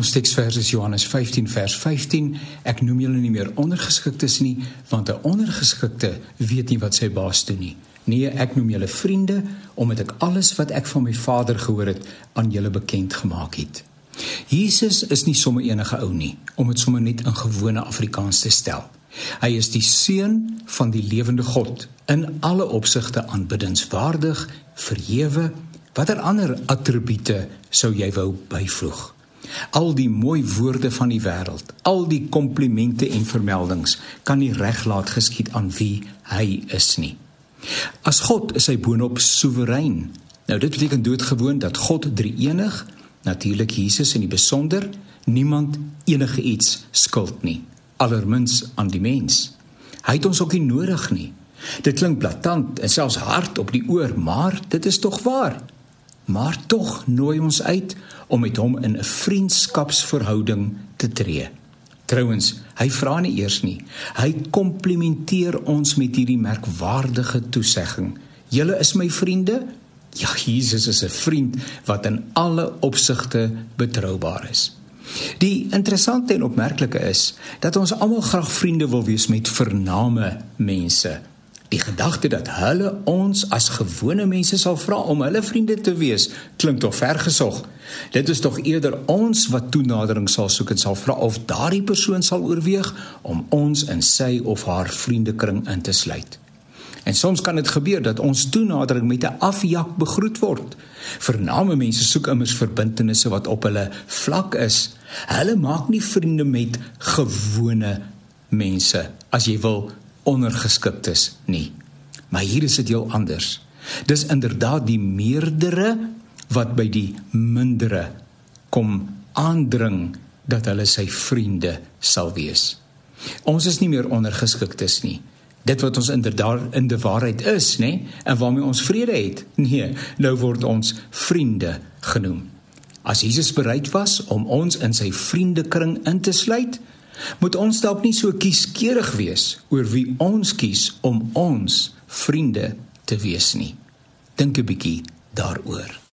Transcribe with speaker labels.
Speaker 1: Ons teksvers is Johannes 15 vers 15. Ek noem julle nie meer ondergeskiktes nie, want 'n ondergeskikte weet nie wat sy baas doen nie. Nee, ek noem julle vriende omdat ek alles wat ek van my Vader gehoor het aan julle bekend gemaak het. Jesus is nie sommer enige ou nie, om dit sommer net in gewone Afrikaans te stel. Hy is die seun van die lewende God, in alle opsigte aanbiddingswaardig, verhewe. Watter ander attribute sou jy wou byvoeg? Al die mooi woorde van die wêreld, al die komplimente en vermeldings kan nie reglaat geskied aan wie hy is nie. As God is hy boonop soewerein. Nou dit beteken doodgewoon dat God drie-enig, natuurlik Jesus in die besonder, niemand enige iets skuld nie, allermins aan die mens. Hy het ons ook nie nodig nie. Dit klink blaatant en selfs hard op die oor, maar dit is tog waar maar tog nooi ons uit om met hom in 'n vriendskapsverhouding te tree. Trouwens, hy vra nie eers nie. Hy komplimenteer ons met hierdie merkwaardige toesegging. Julle is my vriende? Ja, Jesus is 'n vriend wat in alle opsigte betroubaar is. Die interessante en opmerklike is dat ons almal graag vriende wil wees met vername mense. Die gedagte dat hulle ons as gewone mense sal vra om hulle vriende te wees, klink tog vergesog. Dit is tog eerder ons wat toenadering sal soek en sal vra of daardie persoon sal oorweeg om ons in sy of haar vriendekring in te sluit. En soms kan dit gebeur dat ons toenadering met 'n afjak begroet word. Vername mense soek immers verbintenisse wat op hulle vlak is. Hulle maak nie vriende met gewone mense as jy wil ondergeskiktes nie. Maar hier is dit heel anders. Dis inderdaad die meerdere wat by die mindere kom aandring dat hulle sy vriende sal wees. Ons is nie meer ondergeskiktes nie. Dit wat ons inderdaad in die waarheid is, nê, en waarmee ons vrede het. Nee, nou word ons vriende genoem. As Jesus bereid was om ons in sy vriendekring in te sluit, moet ons dalk nie so kieskeurig wees oor wie ons kies om ons vriende te wees nie. Dink 'n bietjie daaroor.